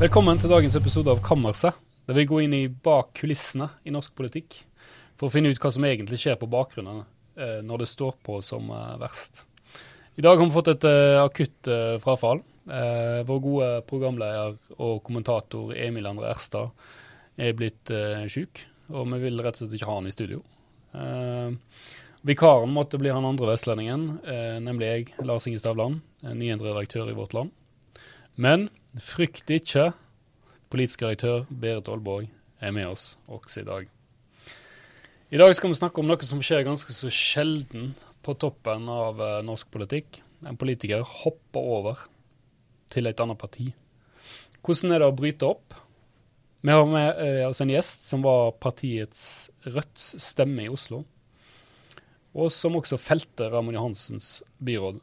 Velkommen til dagens episode av Kammerset, der vi går inn i bak kulissene i norsk politikk for å finne ut hva som egentlig skjer på bakgrunnen eh, når det står på som eh, verst. I dag har vi fått et eh, akutt frafall. Vår gode programleder og kommentator Emil André Erstad er blitt syk, og vi vil rett og slett ikke ha han i studio. Vikaren måtte bli han andre vestlendingen, nemlig jeg, Lars Inge Stavland, nyendret redaktør i Vårt Land. Men frykt ikke, politisk redaktør Berit Aalborg er med oss også i dag. I dag skal vi snakke om noe som skjer ganske så sjelden på toppen av eh, norsk politikk. En politiker hopper over til et annet parti. Hvordan er det å bryte opp? Vi har med eh, oss en gjest som var partiets Rødts stemme i Oslo, og som også felte Ramon Johansens byråd.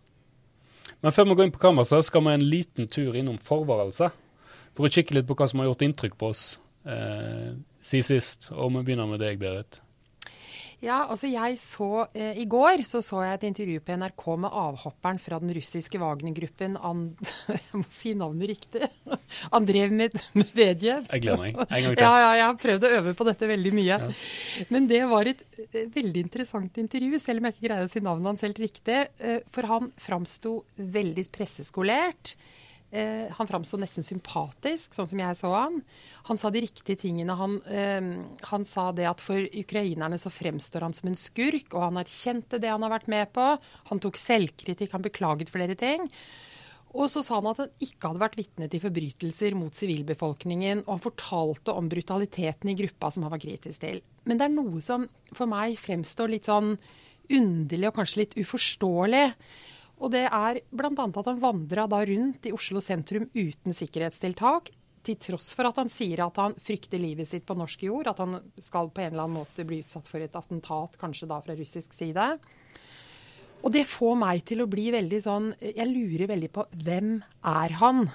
Men før vi går inn på kammerset, skal vi en liten tur innom forvarelse. For å kikke litt på hva som har gjort inntrykk på oss eh, siden sist. Og vi begynner med deg, Berit. Ja, altså jeg så eh, I går så, så jeg et intervju på NRK med avhopperen fra den russiske Wagner-gruppen Jeg må si navnet riktig. Andrev Medvedev. Jeg gleder meg. En gang til. Ja, ja, jeg har prøvd å øve på dette veldig mye. Ja. Men det var et eh, veldig interessant intervju, selv om jeg ikke greide å si navnet hans helt riktig. Eh, for han framsto veldig presseskolert. Eh, han framsto nesten sympatisk, sånn som jeg så han. Han sa de riktige tingene. Han, eh, han, sa det at for ukrainerne så fremstår han som en skurk, og han erkjente det han har vært med på. Han tok selvkritikk, han beklaget flere ting. Og så sa han at han ikke hadde vært vitne til forbrytelser mot sivilbefolkningen, og han fortalte om brutaliteten i gruppa som han var kritisk til. Men det er noe som for meg fremstår litt sånn underlig og kanskje litt uforståelig. Og det er bl.a. at han vandra da rundt i Oslo sentrum uten sikkerhetstiltak. Til tross for at han sier at han frykter livet sitt på norsk jord. At han skal på en eller annen måte bli utsatt for et attentat, kanskje da fra russisk side. Og det får meg til å bli veldig sånn Jeg lurer veldig på hvem er han?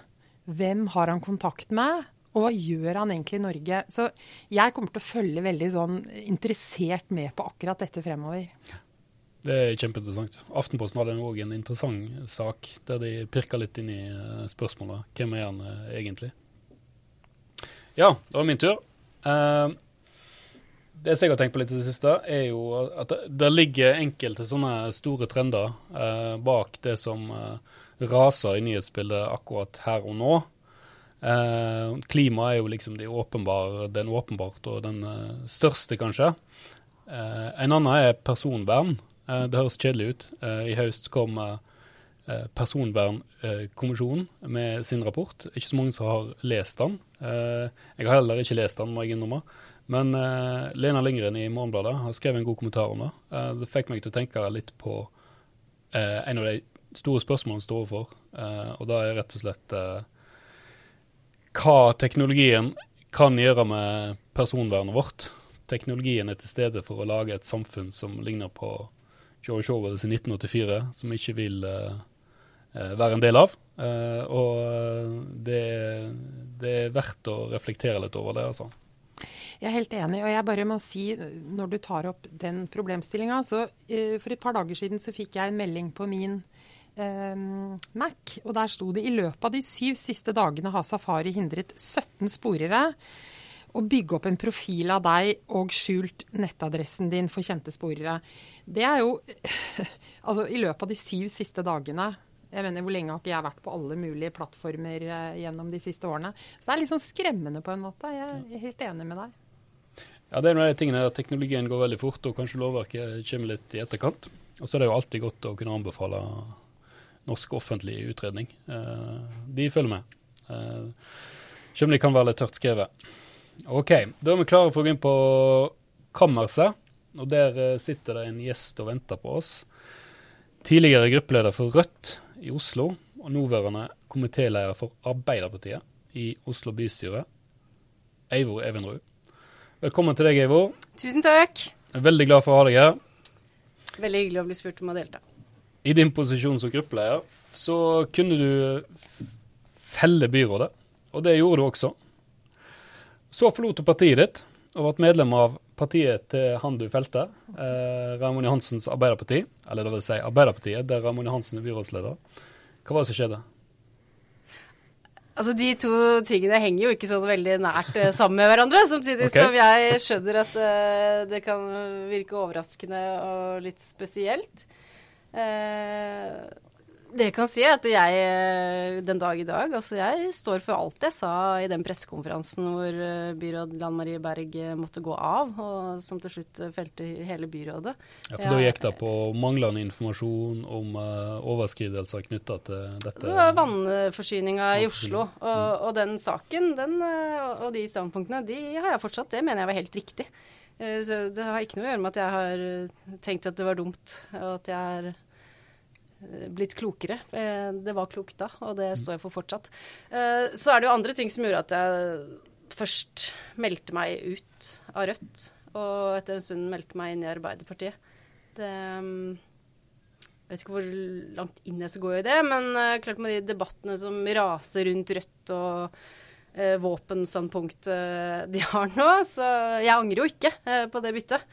Hvem har han kontakt med? Og hva gjør han egentlig i Norge? Så jeg kommer til å følge veldig sånn interessert med på akkurat dette fremover. Det er kjempeinteressant. Aftenposten hadde òg en interessant sak der de pirka litt inn i eh, spørsmålet. Hvem er han eh, egentlig? Ja, det var min tur. Uh, det jeg har tenkt på litt i det siste, er jo at det, ligger enkelte sånne store trender bak det som raser i nyhetsbildet akkurat her og nå. Klima er jo liksom de åpenbar, den åpenbart og den største, kanskje. en annen er personvern. Eh, det høres kjedelig ut. Eh, I høst kom eh, Personvernkommisjonen med sin rapport. Ikke så mange som har lest den. Jeg har heller ikke lest den, må jeg innrømme. Men Lena Lindgren i Morgenbladet har skrevet en god kommentar om det. Det fikk meg til å tenke litt på en av de store spørsmålene står overfor, og da er rett og slett hva teknologien kan gjøre med personvernet vårt. Teknologien er til stede for å lage et samfunn som ligner på George Orwell sin 1984, som vi ikke vil uh, være en del av. Uh, og det, det, er verdt å reflektere litt over det, altså. Jeg er helt enig, og jeg bare må si, når du tar opp den problemstillinga, uh, for et par dager siden så fikk jeg en melding på min Mac, og der sto det i løpet av de syv siste dagene har Safari hindret 17 sporere å bygge opp en profil av deg og skjult nettadressen din for kjente sporere. Det er jo Altså, i løpet av de syv siste dagene jeg mener, Hvor lenge har ikke jeg vært på alle mulige plattformer eh, gjennom de siste årene? Så det er litt sånn skremmende på en måte. Jeg er helt enig med deg. Ja, det er en av de tingene at Teknologien går veldig fort, og kanskje lovverket kommer litt i etterkant. Og så er det jo alltid godt å kunne anbefale norsk offentlig utredning. Eh, de følger med. Eh, selv om de kan være litt tørt skrevet. OK, da er vi klare for å gå inn på kammerset. Og der eh, sitter det en gjest og venter på oss. Tidligere gruppeleder for Rødt i Oslo, og nåværende komitéleder for Arbeiderpartiet i Oslo bystyre, Eivor Evenrud. Velkommen til deg, Eivor. Tusen takk. Jeg er veldig glad for å ha deg her. Veldig hyggelig å bli spurt om å delta. I din posisjon som gruppeleder så kunne du felle byrådet, og det gjorde du også. Så forlot du partiet ditt og ble medlem av partiet til han du felte, eh, Raymond Johansens Arbeiderparti. Eller det vil si Arbeiderpartiet, der Raymond Johansen er byrådsleder. Hva var det som skjedde? Altså, De to tingene henger jo ikke sånn veldig nært eh, sammen med hverandre. Samtidig okay. som jeg skjønner at eh, det kan virke overraskende og litt spesielt. Eh, det jeg kan si, er at jeg eh, den dag i dag Altså, jeg står for alt jeg sa i den pressekonferansen hvor eh, byråd Lan Marie Berg eh, måtte gå av, og som til slutt felte hele byrådet. Ja, for Da gikk det på manglende informasjon om overskridelser knytta til dette. Det var vannforsyninga i Oslo. Og, og den saken den, og- de standpunktene, de har jeg fortsatt. Det mener jeg var helt riktig. Så det har ikke noe å gjøre med at jeg har tenkt at det var dumt, og at jeg eh, blitt klokere. Eh, Det var klokt da, og det står jeg for fortsatt. Eh, Så er det jo andre ting som gjorde at jeg først meldte meg ut av Rødt, og etter en stund meldte meg inn i Arbeiderpartiet. Det jeg vet ikke hvor langt inn jeg skal gå i det, men eh, klart med de debattene som raser rundt Rødt og uh, våpenstandpunktet de har nå, så jeg angrer jo ikke eh, på det byttet.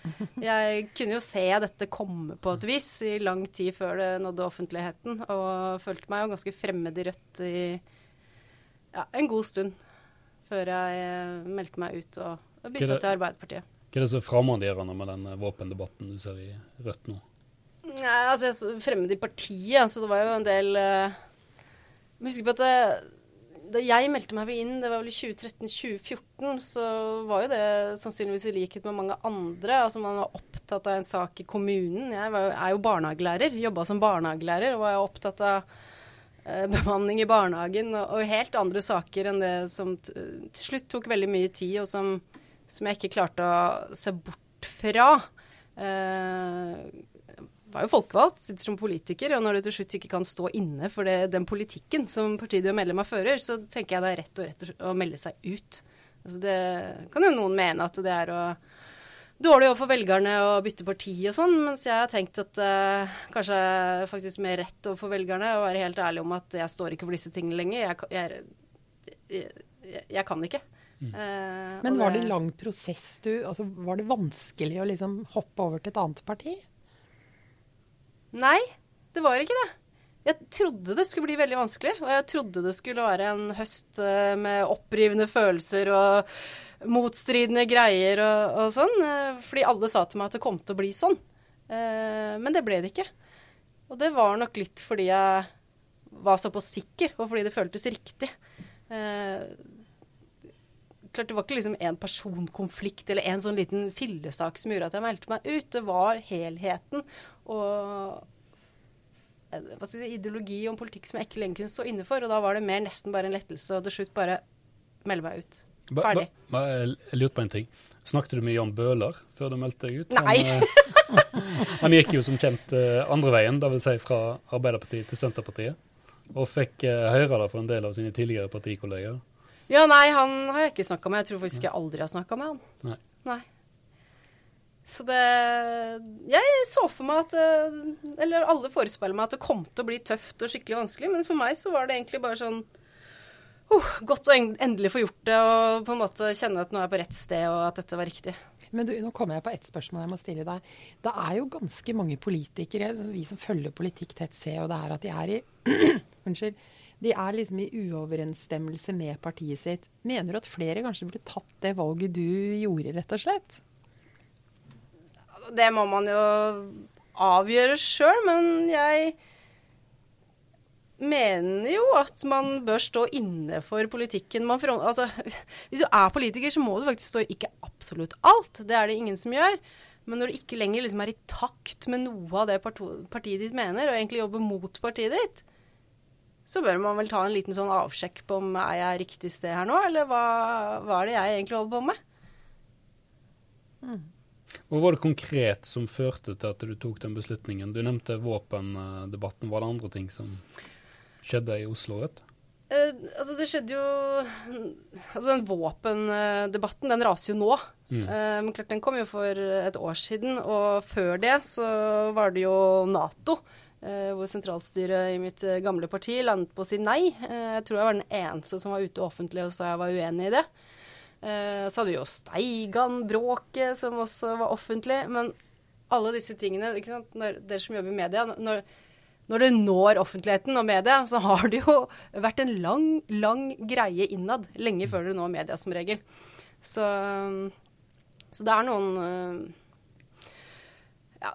Jeg kunne jo se dette komme på et vis i lang tid før det nådde offentligheten, og følte meg jo ganske fremmed i Rødt i ja, en god stund før jeg eh, meldte meg ut og, og bytta til Arbeiderpartiet. Hva er det så framanderende med den eh, våpendebatten du ser i Rødt nå? Nei, altså, jeg fremmed i partiet, så det var jo en del uh, husker på at det, da jeg meldte meg inn, det var vel i 2013-2014, så var jo det sannsynligvis i likhet med mange andre. Altså man var opptatt av en sak i kommunen. Jeg var, er jo barnehagelærer, jobba som barnehagelærer og var opptatt av eh, bemanning i barnehagen og, og helt andre saker enn det som til slutt tok veldig mye tid, og som, som jeg ikke klarte å se bort fra. Eh, var jo folkevalgt, sitter som politiker, og når du til slutt ikke kan stå inne for det, den politikken som partiet du er medlem av fører, så tenker jeg det er rett og rett å- melde seg ut. Altså det kan jo noen mene at det er å dårlig overfor velgerne å bytte parti og sånn, mens jeg har tenkt at uh, kanskje faktisk mer rett overfor velgerne å være helt ærlig om at jeg står ikke for disse tingene lenger. Jeg, kan- jeg, jeg, jeg, kan ikke. Eh, Men var det en lang prosess du altså Var det vanskelig å liksom hoppe over til et annet parti? Nei, det var ikke det. Jeg trodde det skulle bli veldig vanskelig, og jeg trodde det skulle være en høst eh, med opprivende følelser og motstridende greier og, og sånn, eh, fordi alle sa til meg at det kom til å bli sånn. Eh, Men det ble det ikke. Og det var nok litt fordi jeg var såpass sikker, og fordi det føltes riktig. Klart Det var ikke liksom en personkonflikt eller en sånn liten fillesak som gjorde at jeg meldte meg ut. Det var helheten og eh, si, ideologi om politikk som jeg ikke lenger kunne stå inne for. Og da var det mer nesten bare en lettelse og til slutt bare melde meg ut. Ferdig. ba- ba- jeg lurte på en ting. Snakket du med Jan Bøhler før du meldte deg ut? Nei. Han, eh, han gikk jo som kjent eh, andre veien, dvs. Si fra Arbeiderpartiet til Senterpartiet. Og fikk høyre høre det fra en del av sine tidligere partikolleger. Ja, nei, han har jeg ikke snakka med. Jeg tror faktisk jeg aldri har snakka med han. Nei. Nei. Så det Jeg så for meg at eh, Eller alle forespeiler meg at det kom til å bli tøft og skikkelig vanskelig, men for meg så var det egentlig bare sånn uh, Godt å endelig få gjort det og på en måte kjenne at nå er jeg på rett sted, og at dette var riktig. Men du, nå kommer jeg på ett spørsmål jeg må stille deg. Det er jo ganske mange politikere, vi som følger politikk tett, ser jo det er at de er i Unnskyld. De er liksom i uoverensstemmelse med partiet sitt. Mener du at flere kanskje burde tatt det valget du gjorde, rett og slett? Det må man jo avgjøre sjøl, men jeg mener jo at man bør stå inne for politikken man front, altså, Hvis du er politiker, så må du faktisk stå ikke absolutt alt. Det er det ingen som gjør. Men når du ikke lenger liksom er i takt med noe av det partiet ditt mener, og egentlig jobber mot partiet ditt, så bør man vel ta en liten sånn avsjekk på om er jeg riktig sted her nå, eller hva, hva er det jeg egentlig holder på med? Hva var det konkret som førte til at du tok den beslutningen? Du nevnte våpendebatten. Var det andre ting som skjedde i Oslo Rødt? Eh, altså det skjedde jo Altså den våpendebatten, den raser jo nå. Mm. Eh, men klart den kom jo for et år siden, og før det så var det jo Nato. Eh, hvor sentralstyret i mitt eh, gamle parti landet på å si nei. Eh, jeg tror jeg var den eneste som var ute offentlig og sa jeg var uenig i det. Så hadde vi jo Steigan-bråket, som også var offentlig. Men alle disse tingene ikke sant? Når, Dere som jobber i media, når, når det når offentligheten og media, så har det jo vært en lang, lang greie innad. Lenge før det når media, som regel. Så, så det er noen ja,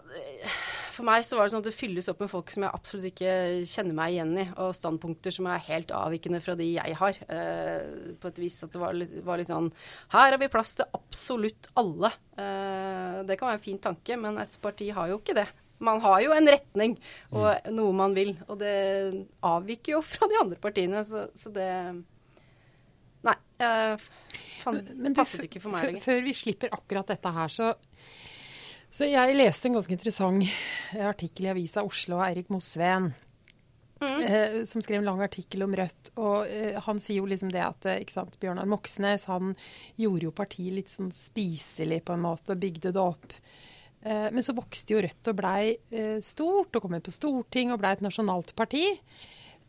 For meg så var det sånn at det fylles opp med folk som jeg absolutt ikke kjenner meg igjen i, og standpunkter som er helt avvikende fra de jeg har. Uh, på et vis at det var litt, var litt, sånn Her har vi plass til absolutt alle. Uh, det kan være en fin tanke, men et parti har jo ikke det. Man har jo en retning og mm. noe man vil, og det avviker jo fra de andre partiene, så, så det Nei. Uh, fan, passet ikke for meg lenger. Før vi slipper akkurat dette her, så så jeg leste en ganske interessant artikkel i Avisa Oslo av Eirik Mosveen. Mm. Eh, som skrev en lang artikkel om Rødt. Og eh, han sier jo liksom det at eh, ikke sant, Bjørnar Moxnes han gjorde jo partiet litt sånn spiselig på en måte, og bygde det opp. Eh, men så vokste jo Rødt og blei eh, stort, og kom inn på Stortinget og blei et nasjonalt parti.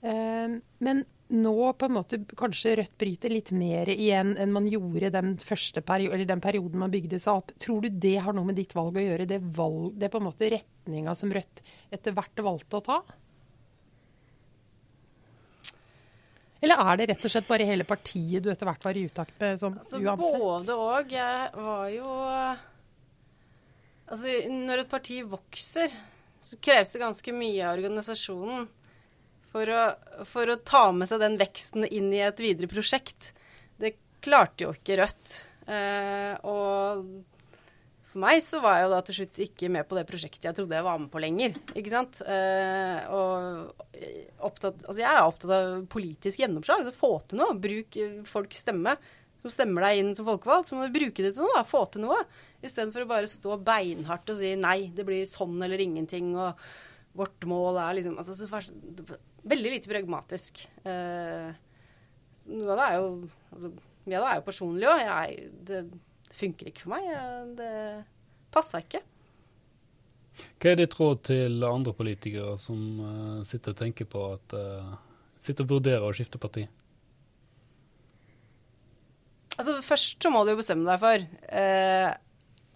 Eh, men nå på en måte kanskje Rødt bryter litt mer igjen enn man gjorde den første perioden, eller den perioden man bygde seg opp. Tror du det har noe med ditt valg å gjøre? Det, valg, det er på en måte retninga som Rødt etter hvert valgte å ta? Eller er det rett og slett bare hele partiet du etter hvert var i utakt med? Sånn, altså, Både og. Jeg var jo Altså, når et parti vokser, så kreves det ganske mye av organisasjonen for å, for å, ta med seg den veksten inn i et videre prosjekt. Det klarte jo ikke Rødt. Eh, og for meg så var jeg jo da til slutt ikke med på det prosjektet jeg trodde jeg var med på lenger. Ikke sant? Eh, og opptatt, altså jeg er opptatt av politisk gjennomslag. Få til noe. Bruk folks stemme. Som stemmer deg inn som folkevalgt, så må du bruke det til noe. Da. Få til noe. Istedenfor å bare stå beinhardt og si nei, det blir sånn eller ingenting. og vårt mål er liksom altså, veldig lite pragmatisk. Eh, noe av det er jo altså, Mye av det er jo personlig òg. Det funker ikke for meg. Det passa ikke. Hva er ditt råd til andre politikere som uh, sitter og tenker på at uh, Sitter og vurderer å skifte parti? Altså, Først så må du jo bestemme deg for uh,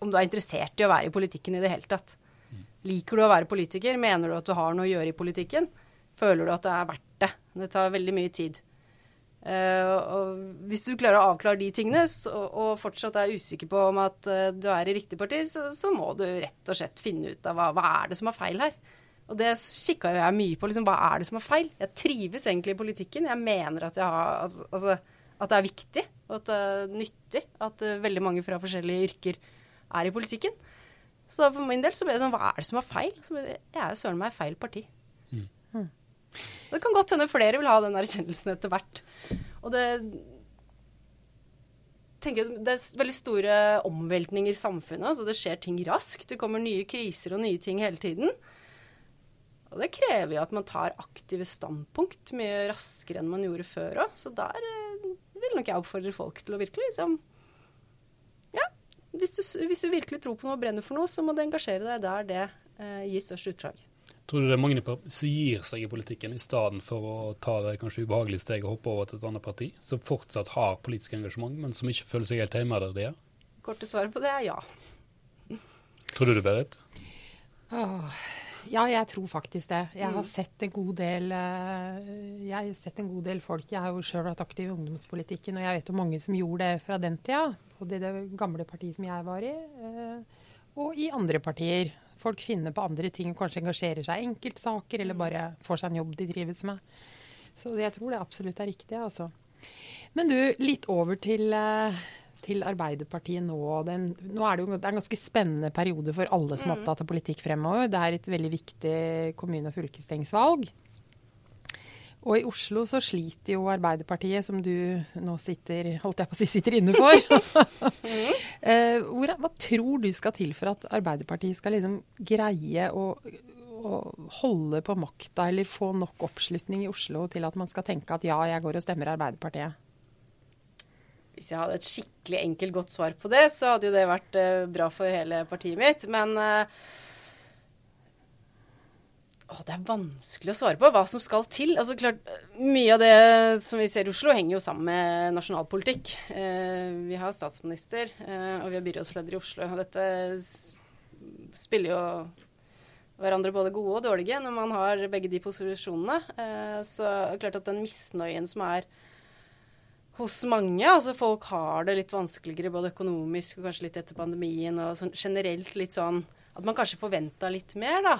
om du er interessert i å være i politikken i det hele tatt. Mm. Liker du å være politiker? Mener du at du har noe å gjøre i politikken? Føler du at det er verdt det. Det tar veldig mye tid. Uh, og hvis du klarer å avklare de tingene, så, og fortsatt er usikker på om at uh, du er i riktig parti, så, så, må du rett og slett finne ut av hva, hva er det som er feil her. Og det kikka jo jeg mye på. Liksom, hva er det som er feil? Jeg trives egentlig i politikken. Jeg mener at, jeg har, altså, altså, at det er viktig, og at det er nyttig at uh, veldig mange fra forskjellige yrker er i politikken. Så for min del så ble det sånn, hva er det som er feil? Så jeg er jo søren meg feil parti. Mm. Det kan godt hende flere vil ha den erkjennelsen etter hvert. Og det tenker Det er veldig store omveltninger i samfunnet. altså Det skjer ting raskt. Det kommer nye kriser og nye ting hele tiden. Og det krever jo at man tar aktive standpunkt mye raskere enn man gjorde før òg. Så der eh, vil nok jeg oppfordre folk til å virkelig liksom Ja, hvis du, hvis du virkelig tror på noe og brenner for noe, så må du engasjere deg der det eh, gir størst utslag. Tror du det er mange som gir seg i politikken, i stedet for å ta det kanskje ubehagelige steget og hoppe over til et annet parti, som fortsatt har politisk engasjement, men som ikke føler seg helt hjemme der de er? Korte svaret på det er ja. Tror du det, Berit? Åh, ja, jeg tror faktisk det. Jeg har sett en god del eh, jeg har sett en god del folk. Jeg har jo sjøl vært aktiv i ungdomspolitikken, og jeg vet jo mange som gjorde det fra den tida. Både i det gamle partiet som jeg var i, eh, og i andre partier folk finner på andre ting, kanskje engasjerer seg i enkeltsaker, eller bare får seg en jobb de trives med. Så jeg tror det absolutt er riktig, altså. Men du, litt over til, eh, til Arbeiderpartiet nå. Den, nå er det jo det er en ganske spennende periode for alle som er mm. opptatt av politikk fremover. Det er et veldig viktig kommune- og fylkestingsvalg. Og i Oslo så sliter jo Arbeiderpartiet, som du nå sitter holdt jeg på å si, sitter inne for. eh, hvor, hva tror du skal til for at Arbeiderpartiet skal liksom greie å, å holde på makta, eller få nok oppslutning i Oslo til at man skal tenke at ja, jeg går og stemmer Arbeiderpartiet? Hvis jeg hadde et skikkelig enkelt, godt svar på det, så hadde jo det vært uh, bra for hele partiet mitt. Men uh, å, det er vanskelig å svare på hva som skal til. Altså, klart, mye av det som vi ser i Oslo, henger jo sammen med nasjonalpolitikk. Eh, vi har statsminister, eh, og vi har byrådsleder i Oslo. Og dette spiller jo hverandre både gode og dårlige når man har begge de posisjonene. Eh, så er klart at den misnøyen som er hos mange, altså folk har det litt vanskeligere både økonomisk og kanskje litt etter pandemien, og sånn generelt litt sånn at man kanskje forventa litt mer, da.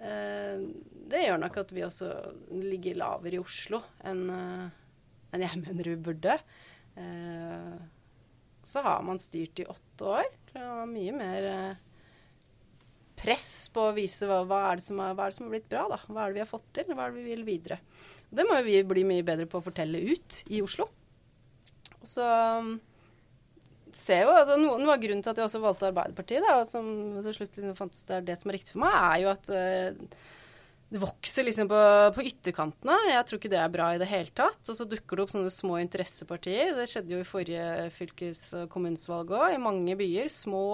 Eh, det gjør nok at vi også ligger lavere i Oslo enn enn jeg mener vi burde. Så har man styrt i åtte år. Det var mye mer press på å vise hva, hva, er er, hva, er det som har blitt bra, da. Hva er det vi har fått til, hva er det vi vil videre. Det må vi bli mye bedre på å fortelle ut i Oslo. Så um, ser jo, altså Noe, av grunnen til at jeg også valgte Arbeiderpartiet, da, og som til slutt liksom fant det er det som er riktig for meg, er jo at uh, det vokser liksom på, på, ytterkantene. Jeg tror ikke det er bra i det hele tatt. Og så dukker det opp sånne små interessepartier. Det skjedde jo i forrige fylkes- og kommunesvalg òg, i mange byer. Små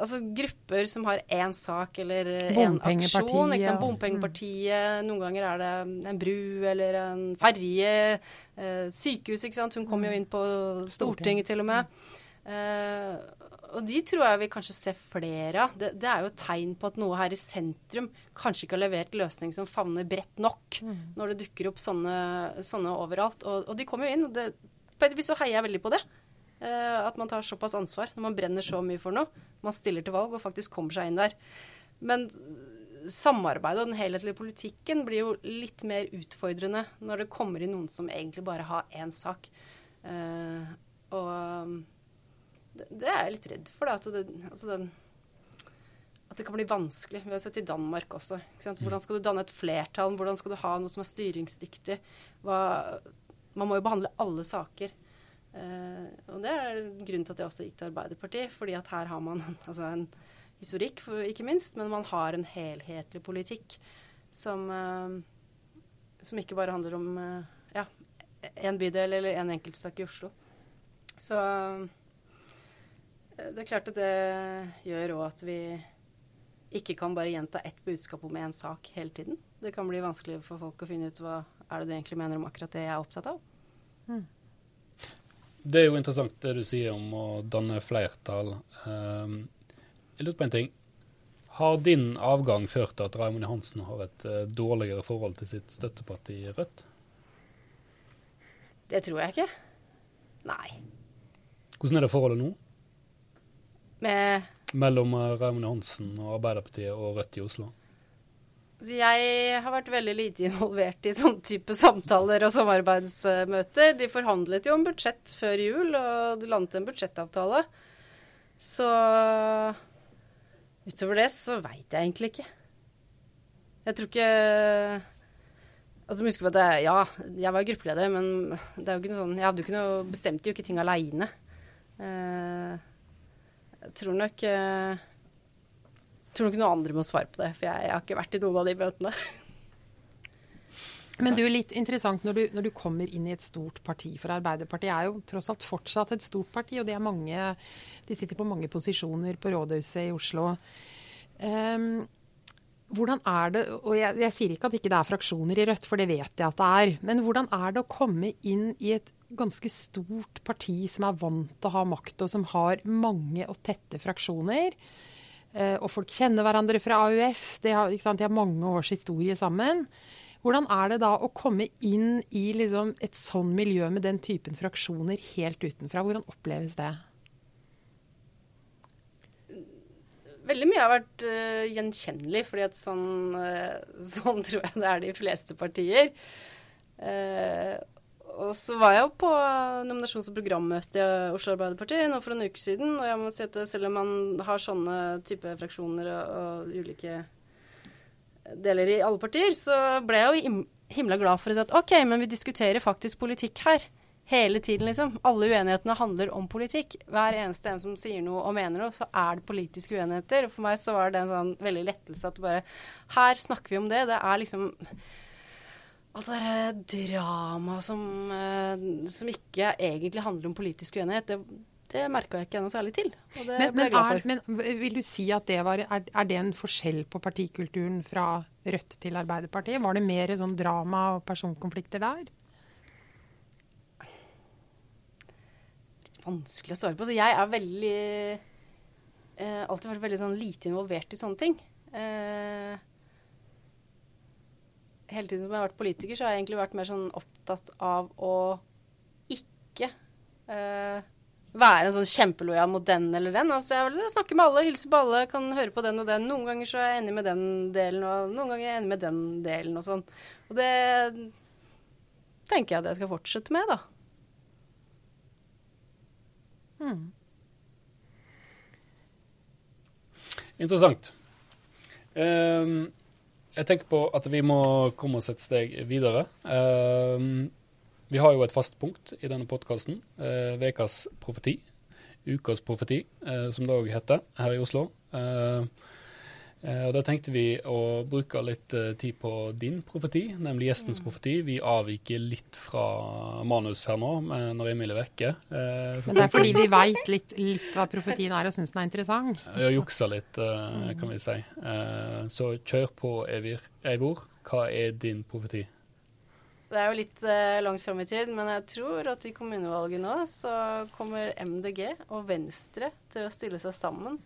altså grupper som har én sak eller én aksjon. Ikke sant? Bompengepartiet. Mm. Noen ganger er det en bru eller en ferje. Eh, sykehus, ikke sant. Hun kom jo mm. inn på Stortinget til og med. Eh, og de tror jeg vi kanskje ser flere av. Det, det, er jo et tegn på at noe her i sentrum kanskje ikke har levert løsning som favner bredt nok, mm. når det dukker opp sånne, sånne overalt. Og, og, de kommer jo inn. og det, På et vis så heier jeg veldig på det. Uh, at man tar såpass ansvar når man brenner så mye for noe man stiller til valg og faktisk kommer seg inn der. Men samarbeidet og den helhetlige politikken blir jo litt mer utfordrende når det kommer inn noen som egentlig bare har én sak. Uh, og det, er jeg litt redd for, da. At det, altså den, at det kan bli vanskelig. Vi har sett i Danmark også. Hvordan skal du danne et flertall? Hvordan skal du ha noe som er styringsdyktig? Hva, man må jo behandle alle saker. Uh, og det er grunnen til at jeg også gikk til Arbeiderpartiet, fordi at her har man altså en historikk, for, ikke minst, men man har en helhetlig politikk som, uh, som ikke bare handler om uh, ja, en bydel eller en enkeltsak i Oslo. Så det er klart at det gjør òg at vi ikke kan bare gjenta ett budskap om én sak hele tiden. Det kan bli vanskelig for folk å finne ut hva er det du egentlig mener om akkurat det jeg er opptatt av. Mm. Det er jo interessant det du sier om å danne flertall. Um, jeg lurer på en ting. Har din avgang ført til at Raymond Johansen har et uh, dårligere forhold til sitt støtteparti Rødt? Det tror jeg ikke. Nei. Hvordan er det forholdet nå? Med Mellom uh, Raymond Johansen og Arbeiderpartiet og Rødt i Oslo? Jeg har vært veldig lite involvert i sånn type samtaler og samarbeidsmøter. De forhandlet jo om budsjett før jul, og det landet en budsjettavtale. Så utover det så veit jeg egentlig ikke. Jeg tror ikke Altså, husk at jeg, ja, jeg var gruppeleder, men det er jo ikke noe sånn Jeg hadde jo ikke noe Bestemte jo ikke ting aleine. Uh, jeg tror nok uh, tror nok noen andre må svare på det, for jeg, jeg har ikke vært i noen av de møtene. Men er litt interessant når du, når du, kommer inn i et stort parti, for Arbeiderpartiet er jo tross alt fortsatt et stort parti, og mange, de sitter på mange posisjoner på rådhuset i Oslo. Um, hvordan er det, og jeg, jeg, sier ikke at ikke det er fraksjoner i Rødt, for det vet jeg at det er. Men hvordan er det å komme inn i et ganske stort parti som er vant til å ha makt, og som har mange og tette fraksjoner? Eh, og folk kjenner hverandre fra AUF. De har, de har, mange års historie sammen. Hvordan er det da å komme inn i liksom et sånn miljø med den typen fraksjoner helt utenfra? Hvordan oppleves det? Veldig mye har vært uh, gjenkjennelig, fordi sånn, uh, sånn, tror jeg det er de fleste partier. Uh, og så var jeg jo på nominasjons- og programmøte i Oslo Arbeiderparti nå for en uke siden. Og jeg må si at selv om man har sånne type fraksjoner og, og, ulike deler i alle partier, så ble jeg jo himla glad for å si at OK, men vi diskuterer faktisk politikk her. Hele tiden, liksom. Alle uenighetene handler om politikk. Hver eneste en som sier noe og mener noe, så er det politiske uenigheter. Og for meg så var det en sånn veldig lettelse at bare Her snakker vi om det. Det er liksom alt det derre dramaet som, uh, som, ikke egentlig handler om politisk uenighet, det, det merka jeg ikke noe særlig til. Og det men, ble jeg glad for. Er, men vil du si at det var er, er, det en forskjell på partikulturen fra Rødt til Arbeiderpartiet? Var det mer sånn drama og personkonflikter der? Litt vanskelig å svare på. Så jeg er veldig eh, Alltid vært veldig sånn lite involvert i sånne ting. Eh, hele tiden som jeg har vært politiker, så har jeg egentlig vært mer sånn opptatt av å ikke eh, være en sånn kjempelojal mot den eller den. Altså jeg vil snakke med alle, hilse på alle, kan høre på den og den. Noen ganger så er jeg enig med den delen, og noen ganger er jeg enig med den delen og sånn. Og det tenker jeg at jeg skal fortsette med, da. Hmm. Interessant. Ehm, jeg tenker på at vi må komme oss et steg videre. Uh, vi har jo et fast punkt i denne podkasten. Uh, Vekas profeti. Ukas profeti, uh, som det òg heter her i Oslo. Uh, og Da tenkte vi å bruke litt tid på din profeti, nemlig gjestens profeti. Vi avviker litt fra manus her nå når Emil er vekke. Men det er fordi vi veit litt, litt, hva profetien er og syns den er interessant? Vi har juksa litt, kan vi si. Så kjør på, Eivor. Hva er din profeti? Det er jo litt eh, langt fram i tid, men jeg tror at i kommunevalget nå så kommer MDG og Venstre til å stille seg sammen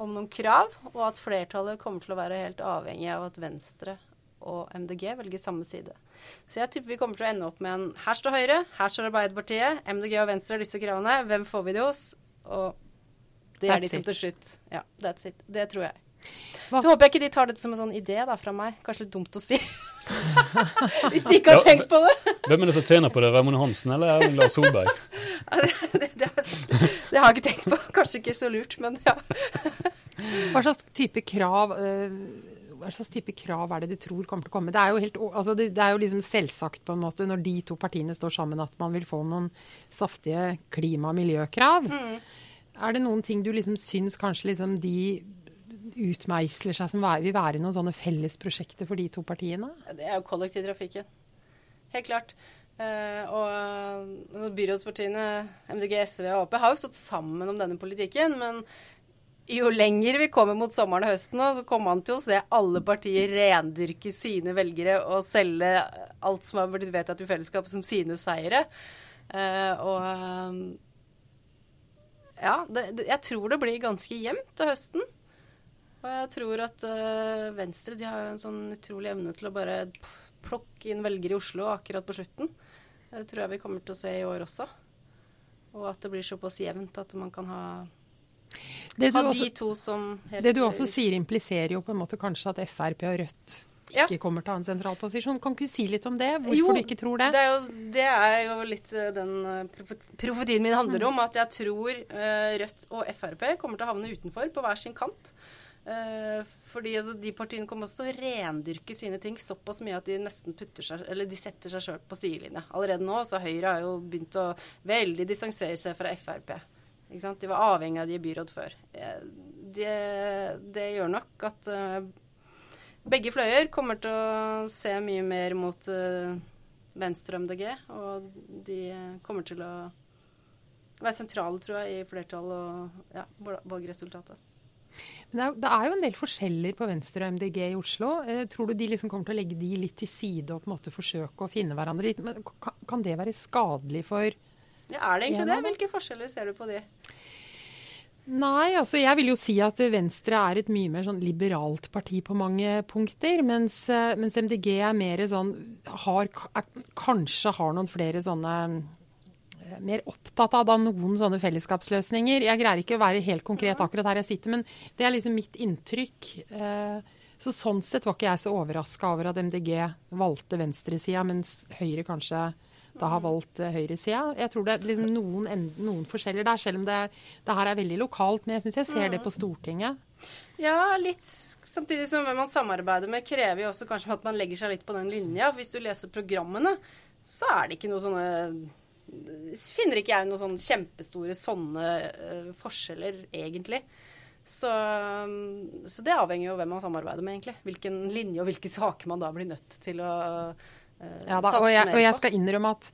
om noen krav, og at flertallet kommer til å være helt avhengig av at Venstre og MDG velger samme side. Så jeg tipper vi kommer til å ende opp med en her står Høyre, her står Arbeiderpartiet, MDG og Venstre har disse kravene. Hvem får vi det hos? Og det that's er de som til slutt Ja, that's it. Det tror jeg. Hva? Så håper jeg ikke de tar dette som en sånn idé da, fra meg. Kanskje litt dumt å si. Hvis de ikke har tenkt på det. Hvem er det som tjener på det? Raymond Hansen eller Lars Solberg? Ja, det, det, det, det, har jeg ikke tenkt på. Kanskje ikke så lurt, men ja. Hva slags type krav uh, hva slags type krav er det du tror kommer til å komme? Det er jo, helt, altså det, det er jo liksom selvsagt på en måte når de to partiene står sammen at man vil få noen saftige klima- og miljøkrav. Mm. Er det noen ting du liksom syns kanskje liksom de utmeisler seg som vil være noen sånne felles prosjekter for de to partiene? Det er jo kollektivtrafikken. Helt klart. Uh, og uh, byrådspartiene MDG, SV og Ap har jo stått sammen om denne politikken. Men jo lenger vi kommer mot sommeren og høsten, så kommer man til å se alle partier rendyrke sine velgere og selge alt som har blitt vedtatt i fellesskap som sine seire. Uh, og ja, det, det, jeg tror det blir ganske jevnt til høsten. Og jeg tror at uh, Venstre de har jo en sånn utrolig evne til å bare plukke inn velgere i Oslo akkurat på slutten. Det tror jeg vi kommer til å se i år også. Og at det blir såpass jevnt at man kan ha, ha også, de to som Det du også sier, impliserer jo på en måte kanskje at Frp og Rødt ikke ja. kommer til å ha en sentral posisjon. Kan ikke du si litt om det? Hvorfor jo, du ikke tror det? Det er, jo, det er jo litt eh, den uh, profetien min handler om. At jeg tror Rødt og Frp kommer til å havne utenfor på hver sin kant. Uh, fordi altså, De partiene kommer også til å rendyrke sine ting såpass mye at de nesten putter seg, eller de setter seg sjøl på sidelinja. Allerede nå så Høyre har jo begynt å veldig distansere seg fra Frp. Ikke sant? De var avhengig av de i byråd før. Eh, det, det gjør nok at uh, begge fløyer kommer til å se mye mer mot Venstre og MDG. Og de kommer til å være sentrale, tror jeg, i flertall og ja, valgresultatet. Men det er, jo en del forskjeller på Venstre og MDG i Oslo. Eh, tror du de liksom kommer til å legge de litt til side og på en måte forsøke å finne hverandre litt? Men kan, kan det være skadelig for Ja, Er det egentlig det? Hvilke forskjeller ser du på de? Nei, altså jeg vil jo si at Venstre er et mye mer sånn liberalt parti på mange punkter. Mens, eh, mens MDG er mer sånn har, Kanskje har noen flere sånne mer opptatt av da noen sånne fellesskapsløsninger. Jeg greier ikke å være helt konkret akkurat her jeg sitter, men det er liksom mitt inntrykk. Eh, så sånn sett var ikke jeg så overraska over at MDG valgte venstresida, mens Høyre kanskje da har valgt eh, høyresida. Jeg tror det er liksom noen, noen, forskjeller der, selv om det, det, her er veldig lokalt. Men jeg syns jeg ser det på Stortinget. Ja, litt. Samtidig som hvem man samarbeider med, krever jo også kanskje at man legger seg litt på den linja. Hvis du leser programmene, så er det ikke noe sånne finner ikke jeg noen sånne kjempestore sånne uh, forskjeller, egentlig. Så, um, så, det avhenger jo av hvem man samarbeider med, egentlig. Hvilken linje og hvilke saker man da blir nødt til å uh, ja, da, og, jeg, og jeg skal innrømme at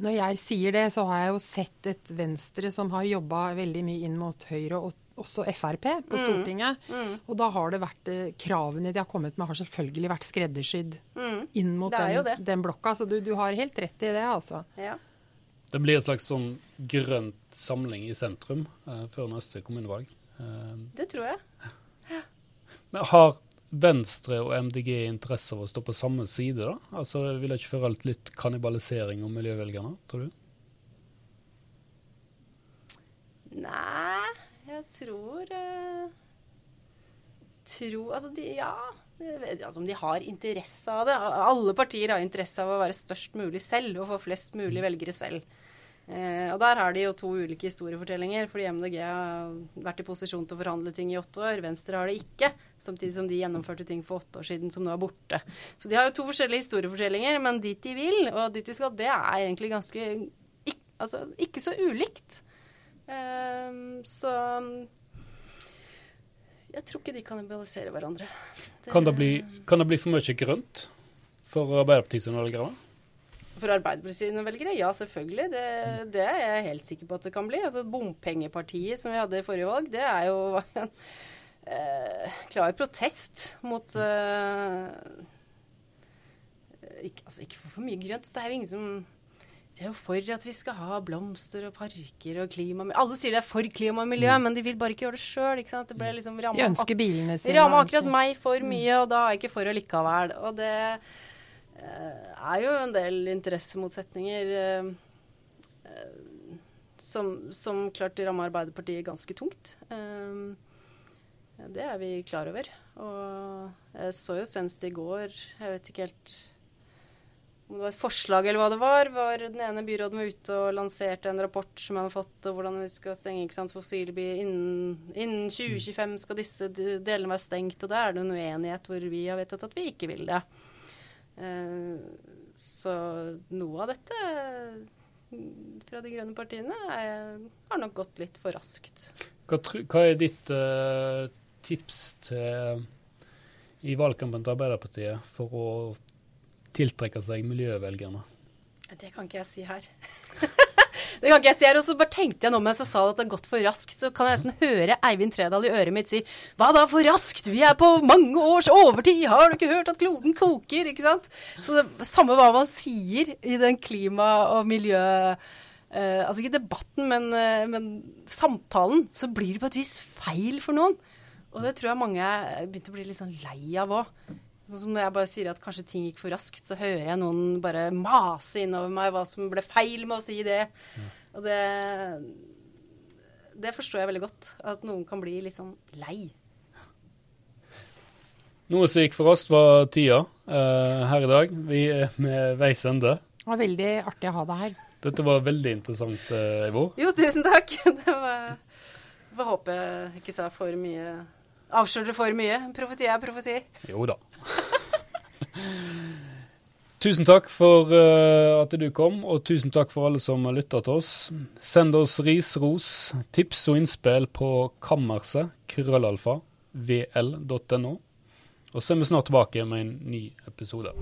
når jeg sier det, så har jeg jo sett et Venstre som har jobba veldig mye inn mot Høyre og også Frp på mm. Stortinget. Mm. Mm. Og da har det vært eh, Kravene de har kommet med, har selvfølgelig vært skreddersydd mm. inn mot den, den, blokka. Så du, du, har helt rett i det, altså. Ja. Det blir en slags sånn grønt samling i sentrum eh, før neste kommunevalg. Eh, det tror jeg. Ja. Men har Venstre og MDG interesse av å stå på samme side, da? Altså, Vil det ikke føre til litt kannibalisering om miljøvelgerne, tror du? Nei, jeg tror uh, Tror Altså, de, ja. Jeg vet ikke altså, om de har interesse av det. Alle partier har interesse av å være størst mulig selv og få flest mulig velgere selv. Eh, og der har de jo to ulike historiefortellinger, fordi MDG har vært i posisjon til å forhandle ting i åtte år. Venstre har det ikke, samtidig som de gjennomførte ting for åtte år siden som nå er borte. Så de har jo to forskjellige historiefortellinger, men dit de vil, og dit de skal, det er egentlig ganske ikke, altså, ikke så ulikt. Eh, så jeg tror ikke de kannibaliserer hverandre. Det, kan, det bli, kan, det bli, for mye grønt for Arbeiderpartiets velgere? For Arbeiderpartiets velgere? Ja, selvfølgelig. Det, det, er jeg helt sikker på at det kan bli. Altså Bompengepartiet som vi hadde i forrige valg, det er jo en eh, klar protest mot eh, ikke, Altså ikke for for mye grønt. Det er jo ingen som de er jo for at vi skal ha blomster og parker og klima Alle sier de er for klima og miljø, mm. men de vil bare ikke gjøre det sjøl. Det de ønsker bilene sine. Rammer akkurat meg for mm. mye, og da er jeg ikke for allikevel. Og det er jo en del interessemotsetninger eh, eh, som, som, klart rammer Arbeiderpartiet ganske tungt. Eh, det er vi klar over. Og jeg så jo senest i går, jeg vet ikke helt om det var et forslag eller hva det var, var den ene byråden var ute og lanserte en rapport som jeg hadde fått, om hvordan vi skal stenge ikke sant, fossilbil innen, innen 2025 skal disse delene være stengt. Og der er det en uenighet hvor vi har vedtatt at vi ikke vil det. Eh, så noe av dette fra de grønne partiene er, har nok gått litt for raskt. Hva, hva er ditt uh, tips til, i valgkampen til Arbeiderpartiet for å tiltrekke seg miljøvelgerne? Det kan ikke jeg si her. det kan ikke jeg si her. Og så bare tenkte jeg nå mens jeg sa at det har gått for raskt, så kan jeg nesten høre Eivind Tredal i øret mitt si Hva da for raskt? Vi er på mange års overtid! Har du ikke hørt at kloden koker? Ikke sant? Så det samme hva man sier i den klima- og miljø... Uh, altså ikke debatten, men, uh, men, samtalen, så blir det på et vis feil for noen. Og det tror jeg mange begynte å bli litt sånn lei av òg. Sånn som når jeg bare sier at kanskje ting gikk for raskt, så hører jeg noen bare mase innover meg hva som ble feil med å si det. Ja. Og det Det forstår jeg veldig godt. At noen kan bli litt sånn lei. Noe som gikk for raskt, var tida uh, her i dag. Vi er med veis ende. Det var veldig artig å ha deg her. Dette var veldig interessant, uh, Eivor. Jo, tusen takk. Det var Får håpe jeg ikke sa for mye Avslørte for mye. Profeti er profeti. Jo da. tusen takk for uh, at du kom, og tusen takk for alle som har lytta til oss. Send oss ris, ros, tips og innspill på kammerset, krøllalfa, vl.no. Og så er vi snart tilbake med en ny episode.